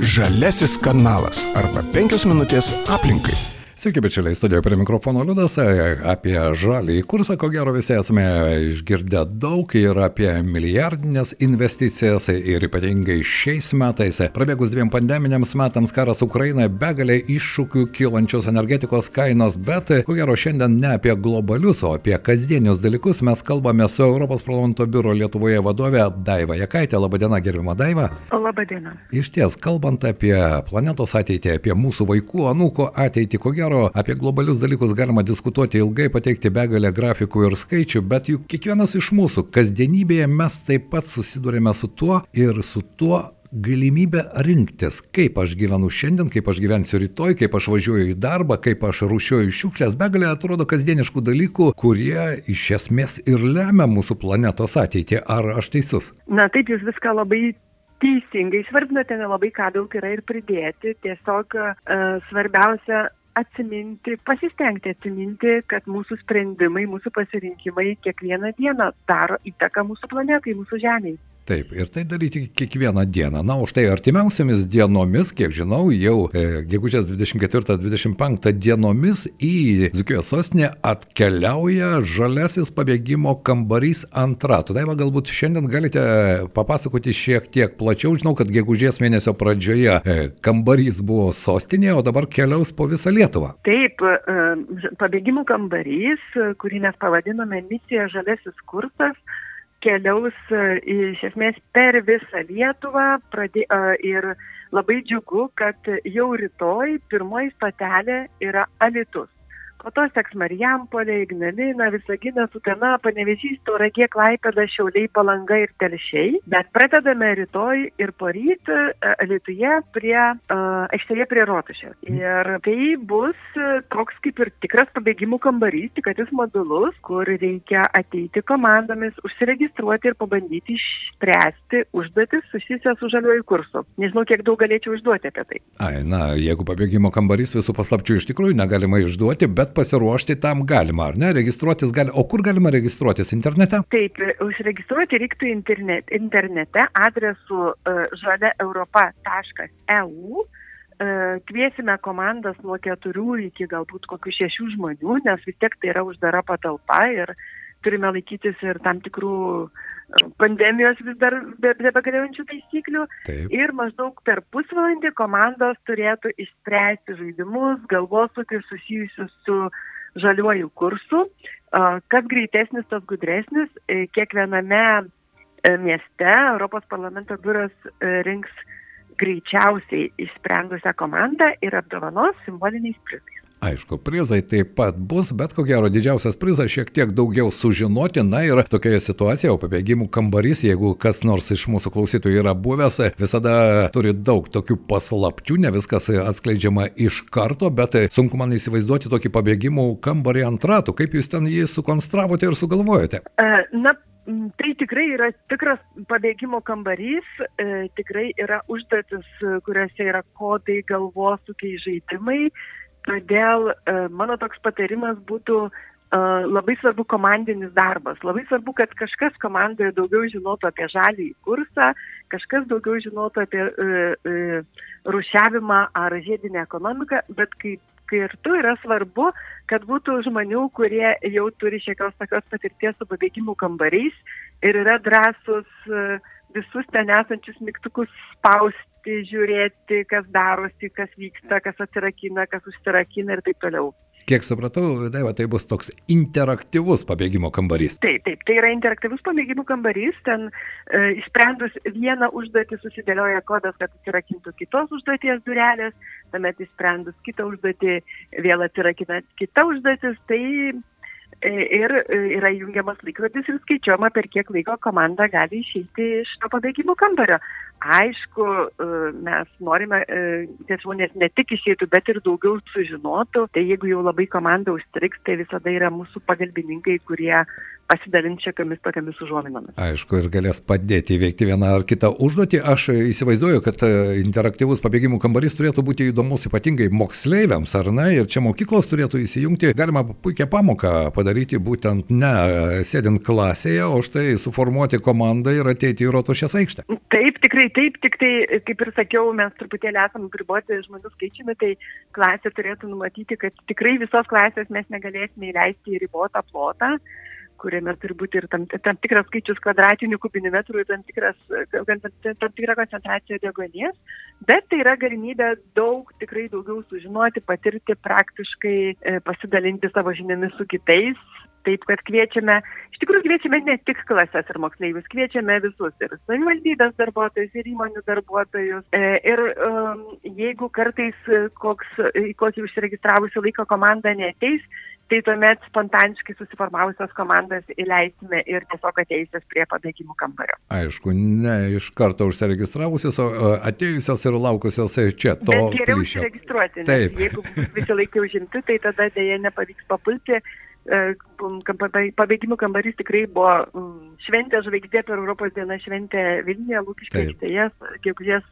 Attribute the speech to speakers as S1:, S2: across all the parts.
S1: Žalesis kanalas arba penkios minutės aplinkai.
S2: Sveiki, bičiuliai, studijoje prie mikrofono Liudas. Apie žalį kursą, ko gero visi esame išgirdę daug ir apie milijardinės investicijas ir ypatingai šiais metais. Prabėgus dviem pandeminiams metams karas Ukrainoje, begalė iššūkių kylančios energetikos kainos, bet ko gero šiandien ne apie globalius, o apie kasdienius dalykus mes kalbame su Europos parlamento biuro Lietuvoje vadovė Daiva Jakaitė. Labadiena, gerbima Daiva.
S3: Labadiena.
S2: Iš ties, kalbant apie planetos ateitį, apie mūsų vaikų, anūkų ateitį, ko gero gero apie globalius dalykus galima diskutuoti ilgai, pateikti begalę grafikų ir skaičių, bet juk kiekvienas iš mūsų kasdienybėje mes taip pat susidurime su tuo ir su tuo galimybę rinktis, kaip aš gyvenu šiandien, kaip aš gyvensiu rytoj, kaip aš važiuoju į darbą, kaip aš rušiuoju šiukšlės, begalė atrodo kasdieniškų dalykų, kurie iš esmės ir lemia mūsų planetos ateitį. Ar aš teisus?
S3: Na taip, jūs viską labai teisingai išvardinote, nelabai ką daug yra ir pridėti. Tiesiog uh, svarbiausia atsiminti, pasistengti atsiminti, kad mūsų sprendimai, mūsų pasirinkimai kiekvieną dieną daro įtaką mūsų planetai, mūsų Žemėje.
S2: Taip, ir tai daryti kiekvieną dieną. Na, už tai artimiausiamis dienomis, kiek žinau, jau e, gegužės 24-25 dienomis į Zukijos sostinę atkeliauja žalesis pabėgimo kambarys antra. Tu daiva, galbūt šiandien galite papasakoti šiek tiek plačiau. Žinau, kad gegužės mėnesio pradžioje e, kambarys buvo sostinėje, o dabar keliaus po visą Lietuvą.
S3: Taip, e, pabėgimų kambarys, kurį mes pavadinome misija žalesis kursas, keliaus e, iš esmės per visą Lietuvą. Pradė, e, ir labai džiugu, kad jau rytoj pirmoji stotelė yra Alitus po to seks Marijampolė, Ignalina, Visaginas, Utena, Panevežys, Tauragė, Klaipėda, Šiauliai, Palanga ir Telšiai. Bet pradedame rytoj ir poryt Lietuje prie uh, aikštėje prie Rotušės. Ir tai bus toks kaip ir tikras pabėgimų kambarys, tik kad jis modulus, kur reikia ateiti komandomis, užsiregistruoti ir pabandyti išspręsti užduotis susijusias su žaliuoju kursu. Nežinau, kiek daug galėčiau užduoti apie tai.
S2: Ai, na, jeigu pabėgimo kambarys visų paslapčių iš tikrųjų negalima išduoti, bet bet pasiruošti tam galima, ar ne? Registruotis gali. O kur galima registruotis? Internete?
S3: Taip, užregistruoti reiktų internet, internete adresu uh, žaliaeuropa.eu. Uh, kviesime komandas nuo keturių iki galbūt kokių šešių žmonių, nes vis tiek tai yra uždara patalpa ir turime laikytis ir tam tikrų pandemijos vis dar bebegaliojančių taisyklių. Taip. Ir maždaug per pusvalandį komandos turėtų išspręsti žaidimus, galvosūkius susijusius su žaliuoju kursu. Kas greitesnis, tas gudresnis. E, kiekviename e, mieste Europos parlamento biuras e, rinks greičiausiai išsprendusią komandą ir apdovanos simboliniais prizais.
S2: Aišku, prizai taip pat bus, bet ko gero didžiausias prizas šiek tiek daugiau sužinoti. Na ir tokioje situacijoje, o pabėgimų kambarys, jeigu kas nors iš mūsų klausytojų yra buvęs, visada turi daug tokių paslapčių, ne viskas atskleidžiama iš karto, bet sunku man įsivaizduoti tokį pabėgimų kambarį ant ratų. Kaip jūs ten jį sukonstravote ir sugalvojate?
S3: Na, Tai tikrai yra tikras pabėgimo kambarys, e, tikrai yra užduotis, kuriuose yra kodai, galvosūkiai, žaidimai, Todėl e, mano toks patarimas būtų e, labai svarbu komandinis darbas. Labai svarbu, kad kažkas komandoje daugiau žinotų apie žalį kursą, kažkas daugiau žinotų apie e, rušiavimą ar žiedinę ekonomiką, bet kaip kartu yra svarbu, kad būtų žmonių, kurie jau turi šiekios tokios patirties su pabėgimų kambariais ir yra drąsus visus ten esančius mygtukus spausti sekti, žiūrėti, kas darosi, kas vyksta, kas atsirakina, kas užsirakina ir taip toliau.
S2: Kiek supratau, Daiva, tai bus toks interaktyvus pabėgimo kambarys.
S3: Taip, taip, tai yra interaktyvus pabėgimo kambarys, ten e, išsprendus vieną užduotį susidėlioja kodas, kad atsirakintų kitos užduoties durelės, tuomet išsprendus kitą užduotį vėl atsirakina kita užduotis, tai e, ir e, yra jungiamas laikrodis ir skaičiuojama, per kiek laiko komanda gali išeiti iš to pabėgimo kambario aišku, e, mes norime, e, kad žmonės ne tik išeitų, bet ir daugiau sužinotų. Tai jeigu jau labai komanda užstriks, tai visada yra mūsų pagalbininkai, kurie pasidalins šiokiamis tokiamis užuominomis.
S2: Aišku, ir galės padėti įveikti vieną ar kitą užduotį. Aš įsivaizduoju, kad e, interaktyvus pabėgimų kambarys turėtų būti įdomus ypatingai moksleiviams, ar ne? Ir čia mokyklos turėtų įsijungti. Galima puikią pamoką padaryti būtent ne sėdint klasėje, o štai suformuoti komandą ir ateiti į Rotušės aikštę.
S3: Taip, tikrai taip, tik tai, kaip ir sakiau, mes truputėlį esame priboti žmonių skaičiumi, tai klasė turėtų numatyti, kad tikrai visos klasės mes negalėsime įleisti į ribotą plotą kuriame turi būti ir tam, tam tikras skaičius kvadratinių kubinių metrų ir tam, tikras, tam, tikra koncentracija degonės, bet tai yra galimybė daug, tikrai daugiau sužinoti, patirti, praktiškai e, pasidalinti savo žiniomis su kitais, Taip, kad kviečiame, iš tikrųjų kviečiame ne tik klases ir moksleivius, kviečiame visus ir savivaldybės darbuotojus, ir įmonių darbuotojus. E, ir um, jeigu kartais koks, kokį užsiregistravusių laiko komandą neteis, tai tuomet spontaniškai susiformavusios komandas įleisime ir tiesiog ateisios prie pabėgimų kambario.
S2: Aišku, ne iš karto užsiregistravusios, o atėjusios ir laukusios čia to.
S3: Bet geriau užsiregistruoti, nes jeigu visi laikai užimti, tai tada dėja nepavyks papulti pabėgimų kambarys tikrai buvo šventė žvaigždė per Europos dieną šventė Vilniuje, Lūkiškė aikštėje, gegužės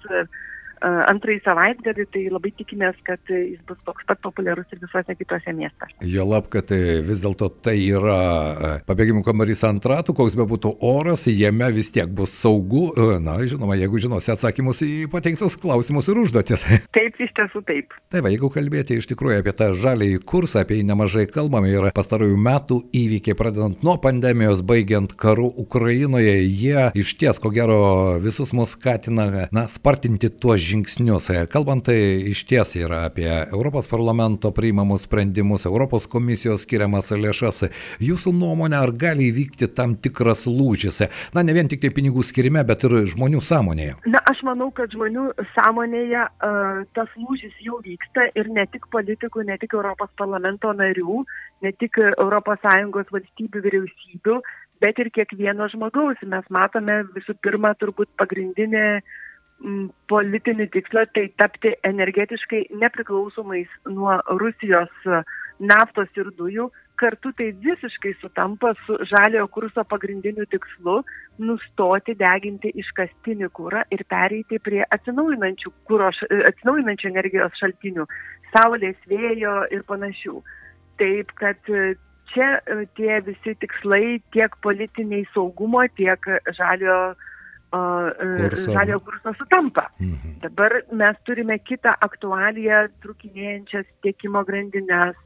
S3: antrąjį savaitgalį, tai labai tikimės, kad jis bus toks pat populiarus ir visuose kitose miestuose.
S2: Jo lab, kad e, vis dėlto tai yra e, pabėgimų kambarys ant ratų, koks be būtų oras, jame vis tiek bus saugu. E, na, žinoma, jeigu žinosi atsakymus į pateiktus klausimus ir užduotis.
S3: Taip, iš tiesų taip.
S2: Taip, va, jeigu kalbėti iš tikrųjų apie tą žalį kursą, apie jį nemažai kalbame ir pastarųjų metų įvykiai, pradedant nuo pandemijos, baigiant karu Ukrainoje, jie iš ties, ko gero, visus mus skatina, na, spartinti tuos žingsnius. Kalbant tai iš ties yra apie Europos parlamento priimamus sprendimus, Europos komisijos skiriamas lėšas. Jūsų nuomonė, ar gali įvykti tam tikras lūžis? Na, ne vien tik tai pinigų skirime, bet ir žmonių sąmonėje.
S3: Na, aš manau, kad žmonių sąmonėje uh, tas lūžis jau vyksta ir ne tik politikų, ne tik Europos parlamento narių, ne tik ES valstybių vyriausybių, bet ir kiekvieno žmogaus. Mes matome visų pirma turbūt pagrindinė uh, politinį tikslą tai tapti energetiškai nepriklausomais nuo Rusijos naftos ir dujų. Kartu tai visiškai sutampa su žaliojo kurso pagrindiniu tikslu nustoti deginti iškastinį kūrą ir pereiti prie atsinaujinančių, kūro, atsinaujinančių energijos šaltinių - saulės, vėjo ir panašių. Taip, kad čia tie visi tikslai tiek politiniai saugumo, tiek žaliojo E, žaliojo kurso sutampa. Mhm. Dabar mes turime kitą aktualiją, trukinėjančias tiekimo grandinės,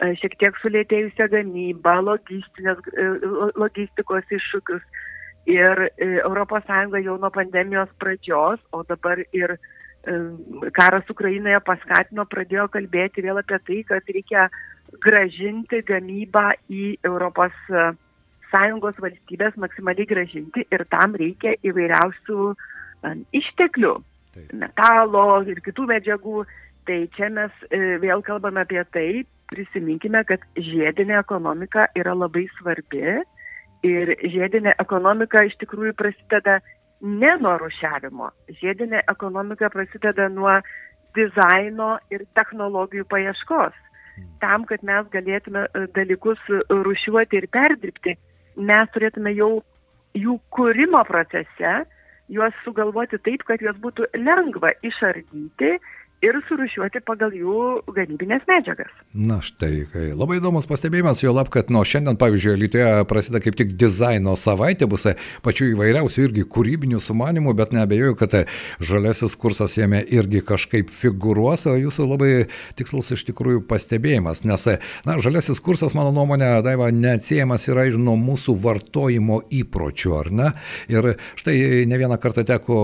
S3: e, šiek tiek sulėtėjusią gamybą, e, logistikos iššūkius. Ir ES jau nuo pandemijos pradžios, o dabar ir karas Ukrainoje paskatino, pradėjo kalbėti vėl apie tai, kad reikia gražinti gamybą į Europos sąjungos valstybės maksimaliai gražinti ir tam reikia įvairiausių išteklių, Taip. metalo ir kitų medžiagų. Tai čia mes e, vėl kalbame apie tai, prisiminkime, kad žiedinė ekonomika yra labai svarbi ir žiedinė ekonomika iš tikrųjų prasideda ne nuo rušiavimo. Žiedinė ekonomika prasideda nuo dizaino ir technologijų paieškos. Hmm. Tam, kad mes galėtume e, dalykus rušiuoti ir perdirbti, mes turėtume jau jų kūrimo procese juos sugalvoti taip, kad juos būtų lengva išardyti ir surušiuoti pagal jų gamybinės medžiagas.
S2: Na štai, labai įdomus pastebėjimas, jo lab, kad nuo šiandien, pavyzdžiui, Lietuvoje prasideda kaip tik dizaino savaitė, bus pačių įvairiausių irgi kūrybinių sumanimų, bet neabejoju, kad žalesis kursas jame irgi kažkaip figuruos, o jūsų labai tikslus iš tikrųjų pastebėjimas, nes, na, žalesis kursas, mano nuomonė, Daiva, neatsiejamas yra ir nuo mūsų vartojimo įpročių, ar ne? Ir štai ne vieną kartą teko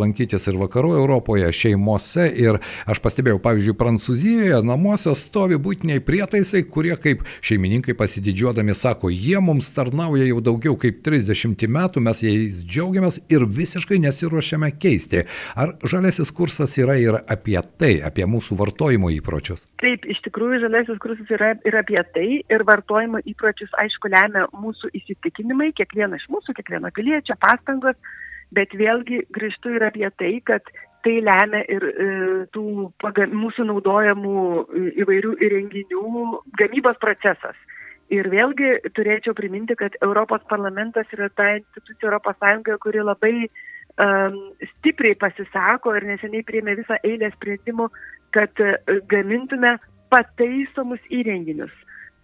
S2: lankytis ir vakarų Europoje, šeimose ir Aš pastebėjau, pavyzdžiui, Prancūzijoje namuose stovi būtiniai prietaisai, kurie kaip šeimininkai pasididžiuodami sako, jie mums tarnauja jau daugiau kaip 30 metų, mes jais džiaugiamės ir visiškai nesiuošiame keisti. Ar žalesis kursas yra ir apie tai, apie mūsų vartojimo įpročius?
S3: Taip, iš tikrųjų žalesis kursas yra ir apie tai, ir vartojimo įpročius, aišku, lemia mūsų įsitikinimai, kiekvieno iš mūsų, kiekvieno piliečio pastangos, bet vėlgi grįžtu ir apie tai, kad tai lemia ir e, tų mūsų naudojamų e, įvairių įrenginių gamybos procesas. Ir vėlgi turėčiau priminti, kad Europos parlamentas yra ta institucija Europos Sąjungoje, kuri labai um, stipriai pasisako ir neseniai priėmė visą eilę sprendimų, kad uh, gamintume pataisomus įrenginius.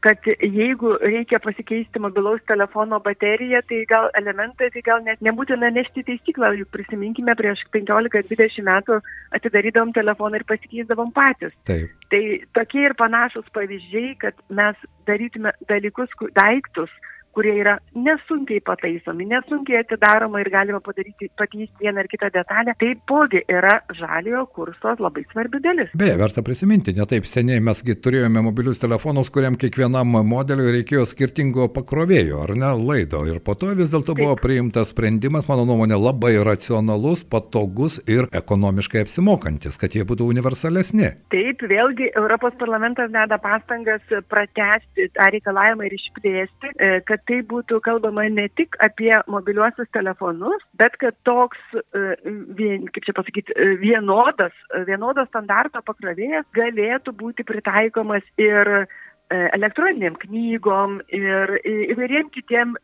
S3: Kad jeigu reikia pasikeisti mobilaus telefono bateriją, tai gal elementai, tai gal net nebūtina nešti taisyklą, juk prisiminkime, prieš 15-20 metų atidarydom telefoną ir pasikeisdavom patys.
S2: Taip.
S3: Tai tokie ir panašus pavyzdžiai, kad mes darytume dalykus, daiktus, kurie yra nesunkiai pataisomi, nesunkiai atidaroma ir galima padaryti, pakeisti vieną ar kitą detalę, taipogi yra žaliojo kurso labai svarbi dalis.
S2: Beje, verta prisiminti, netaip seniai mesgi turėjome mobilius telefonus, kuriam kiekvienam modeliui reikėjo skirtingo pakrovėjo, ar ne, laido. Ir po to vis dėlto buvo priimtas sprendimas, mano nuomonė, labai racionalus, patogus ir ekonomiškai apsimokantis, kad jie būtų universalesni.
S3: Taip, vėlgi Europos parlamentas deda pastangas pratesti tą reikalavimą ir išplėsti, e, kad tai būtų kalbama ne tik apie mobiliuosius telefonus, bet kad toks, e, vien, kaip čia pasakyti, e, vienodas, vienodas standarto pakrovėjas galėtų būti pritaikomas ir elektroniniam knygom ir įvairiem kitiem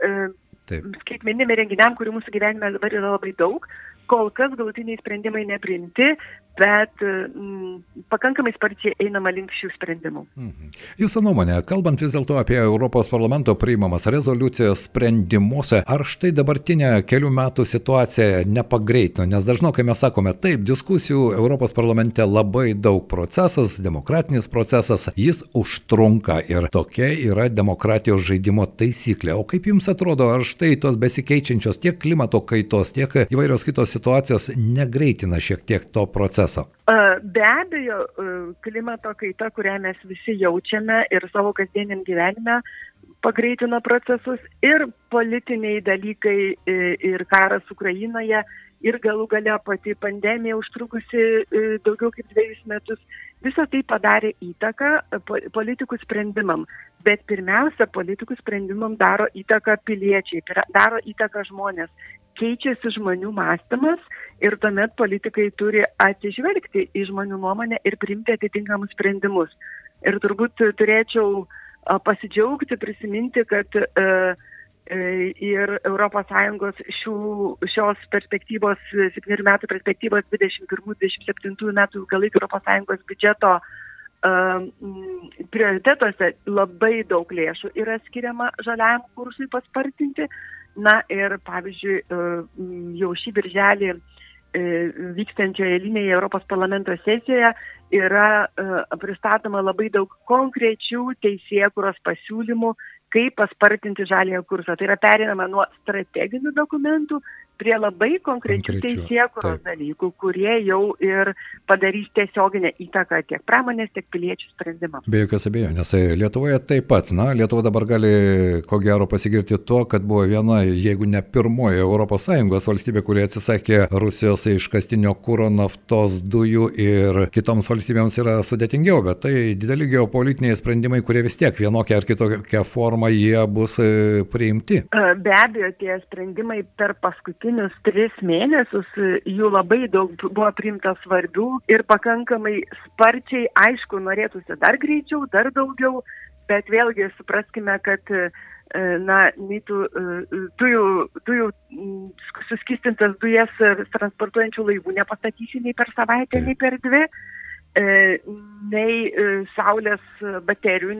S3: Taip. skaitmeniniam renginiam, kurių mūsų gyvenime dabar yra labai daug. Kol kas galutiniai sprendimai neprimti, bet mm, pakankamai sparčiai einama link šių sprendimų.
S2: Mhm. Jūsų nuomonė, kalbant vis dėlto apie Europos parlamento priimamas rezoliucijas sprendimuose, ar štai dabartinė kelių metų situacija nepagreitino, nes dažnokai mes sakome, taip, diskusijų Europos parlamente labai daug procesas, demokratinis procesas, jis užtrunka ir tokia yra demokratijos žaidimo taisyklė. O kaip jums atrodo, ar štai tos besikeičiančios tiek klimato kaitos, tiek įvairios kitos situacijos negreitina šiek tiek to proceso? Proceso?
S3: Be abejo, klimato kaita, kurią mes visi jaučiame ir savo kasdieniam gyvenime, pagreitina procesus ir politiniai dalykai ir karas Ukrainoje ir galų gale pati pandemija užtrukusi daugiau kaip dviejus metus. Visą tai padarė įtaką politikų sprendimam. Bet pirmiausia, politikų sprendimam daro įtaką piliečiai, daro įtaką žmonės keičiasi žmonių mąstymas ir tuomet politikai turi atsižvelgti į žmonių nuomonę ir priimti atitinkamus sprendimus. Ir turbūt turėčiau pasidžiaugti, prisiminti, kad e, e, ir ES šių, šios perspektyvos, 7 metų perspektyvos 21-27 metų ilgalaikio ES biudžeto prioritetuose labai daug lėšų yra skiriama žaliajam kursui paspartinti Na ir pavyzdžiui, e, jau šį birželį vykstančioje linėje Europos parlamento sesijoje yra e, pristatoma labai daug konkrečių teisėkuros pasiūlymų, kaip paspartinti žalėją kursą. Tai yra perinama nuo strateginių dokumentų prie labai konkrečių, teisėkuros dalykų, kurie jau ir padarys tiesioginę įtaką tiek pramonės, tiek piliečių sprendimams.
S2: Be jokios abejonės. Tai Lietuvoje taip pat. Na, Lietuva dabar gali ko gero pasigirti tuo, kad buvo viena, jeigu ne pirmoji ES valstybė, kurie atsisakė Rusijos iškastinio kūro, naftos, dujų ir kitoms valstybėms yra sudėtingiau, bet tai dideli geopolitiniai sprendimai, kurie vis tiek vienokia ar kitokia forma jie bus e, priimti.
S3: Be abejo, tie sprendimai per paskutinį paskutinius tris mėnesius jų labai daug buvo priimta svarbių ir pakankamai sparčiai, aišku, norėtųsi dar greičiau, dar daugiau, bet vėlgi supraskime, kad e, na, nei tų e, dujų, dujų suskistintas dujas transportuojančių laivų nepastatysi nei per savaitę, nei per dvi e, nei saulės baterijų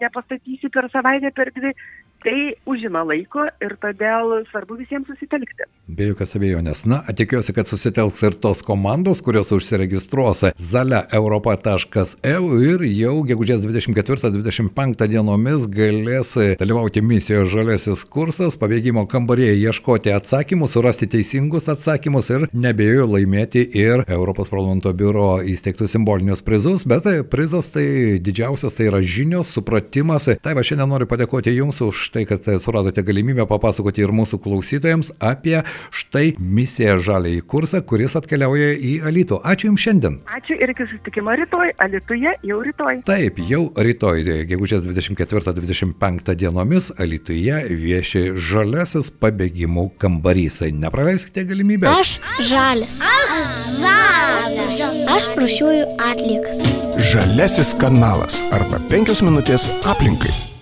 S3: nepastatysi per savaitę, per dvi, tai užima laiko ir todėl svarbu visiems susitelkti.
S2: Be jokios abejonės. Na, tikiuosi, kad susitelks ir tos komandos, kurios užsiregistruos zaliaeuropa.eu ir jau gegužės 24-25 dienomis galės dalyvauti misijoje Žalesis kursas, pabėgimo kambarėje ieškoti atsakymų, surasti teisingus atsakymus ir nebejoju laimėti ir Europos parlamento biuro įsteigtus simbolinius prizus, bet prizas tai didžiausias tai yra žinios, supratimas. Tai va šiandien noriu padėkoti Jums už štai, kad suradote galimybę papasakoti ir mūsų klausytojams apie štai misiją žaliai kursą, kuris atkeliauja į Alytų. Ačiū Jums šiandien.
S3: Ačiū ir iki susitikimo rytoj. Alytuje jau rytoj.
S2: Taip, jau rytoj, gegužės 24-25 dienomis Alytuje vieši žaliasis pabėgimų kambarys. Nepraleiskite galimybės.
S4: Aš žalias. Aš žalias. Aš rušiuoju atliekas.
S1: Žalesis kanalas arba penkios minutės aplinkai.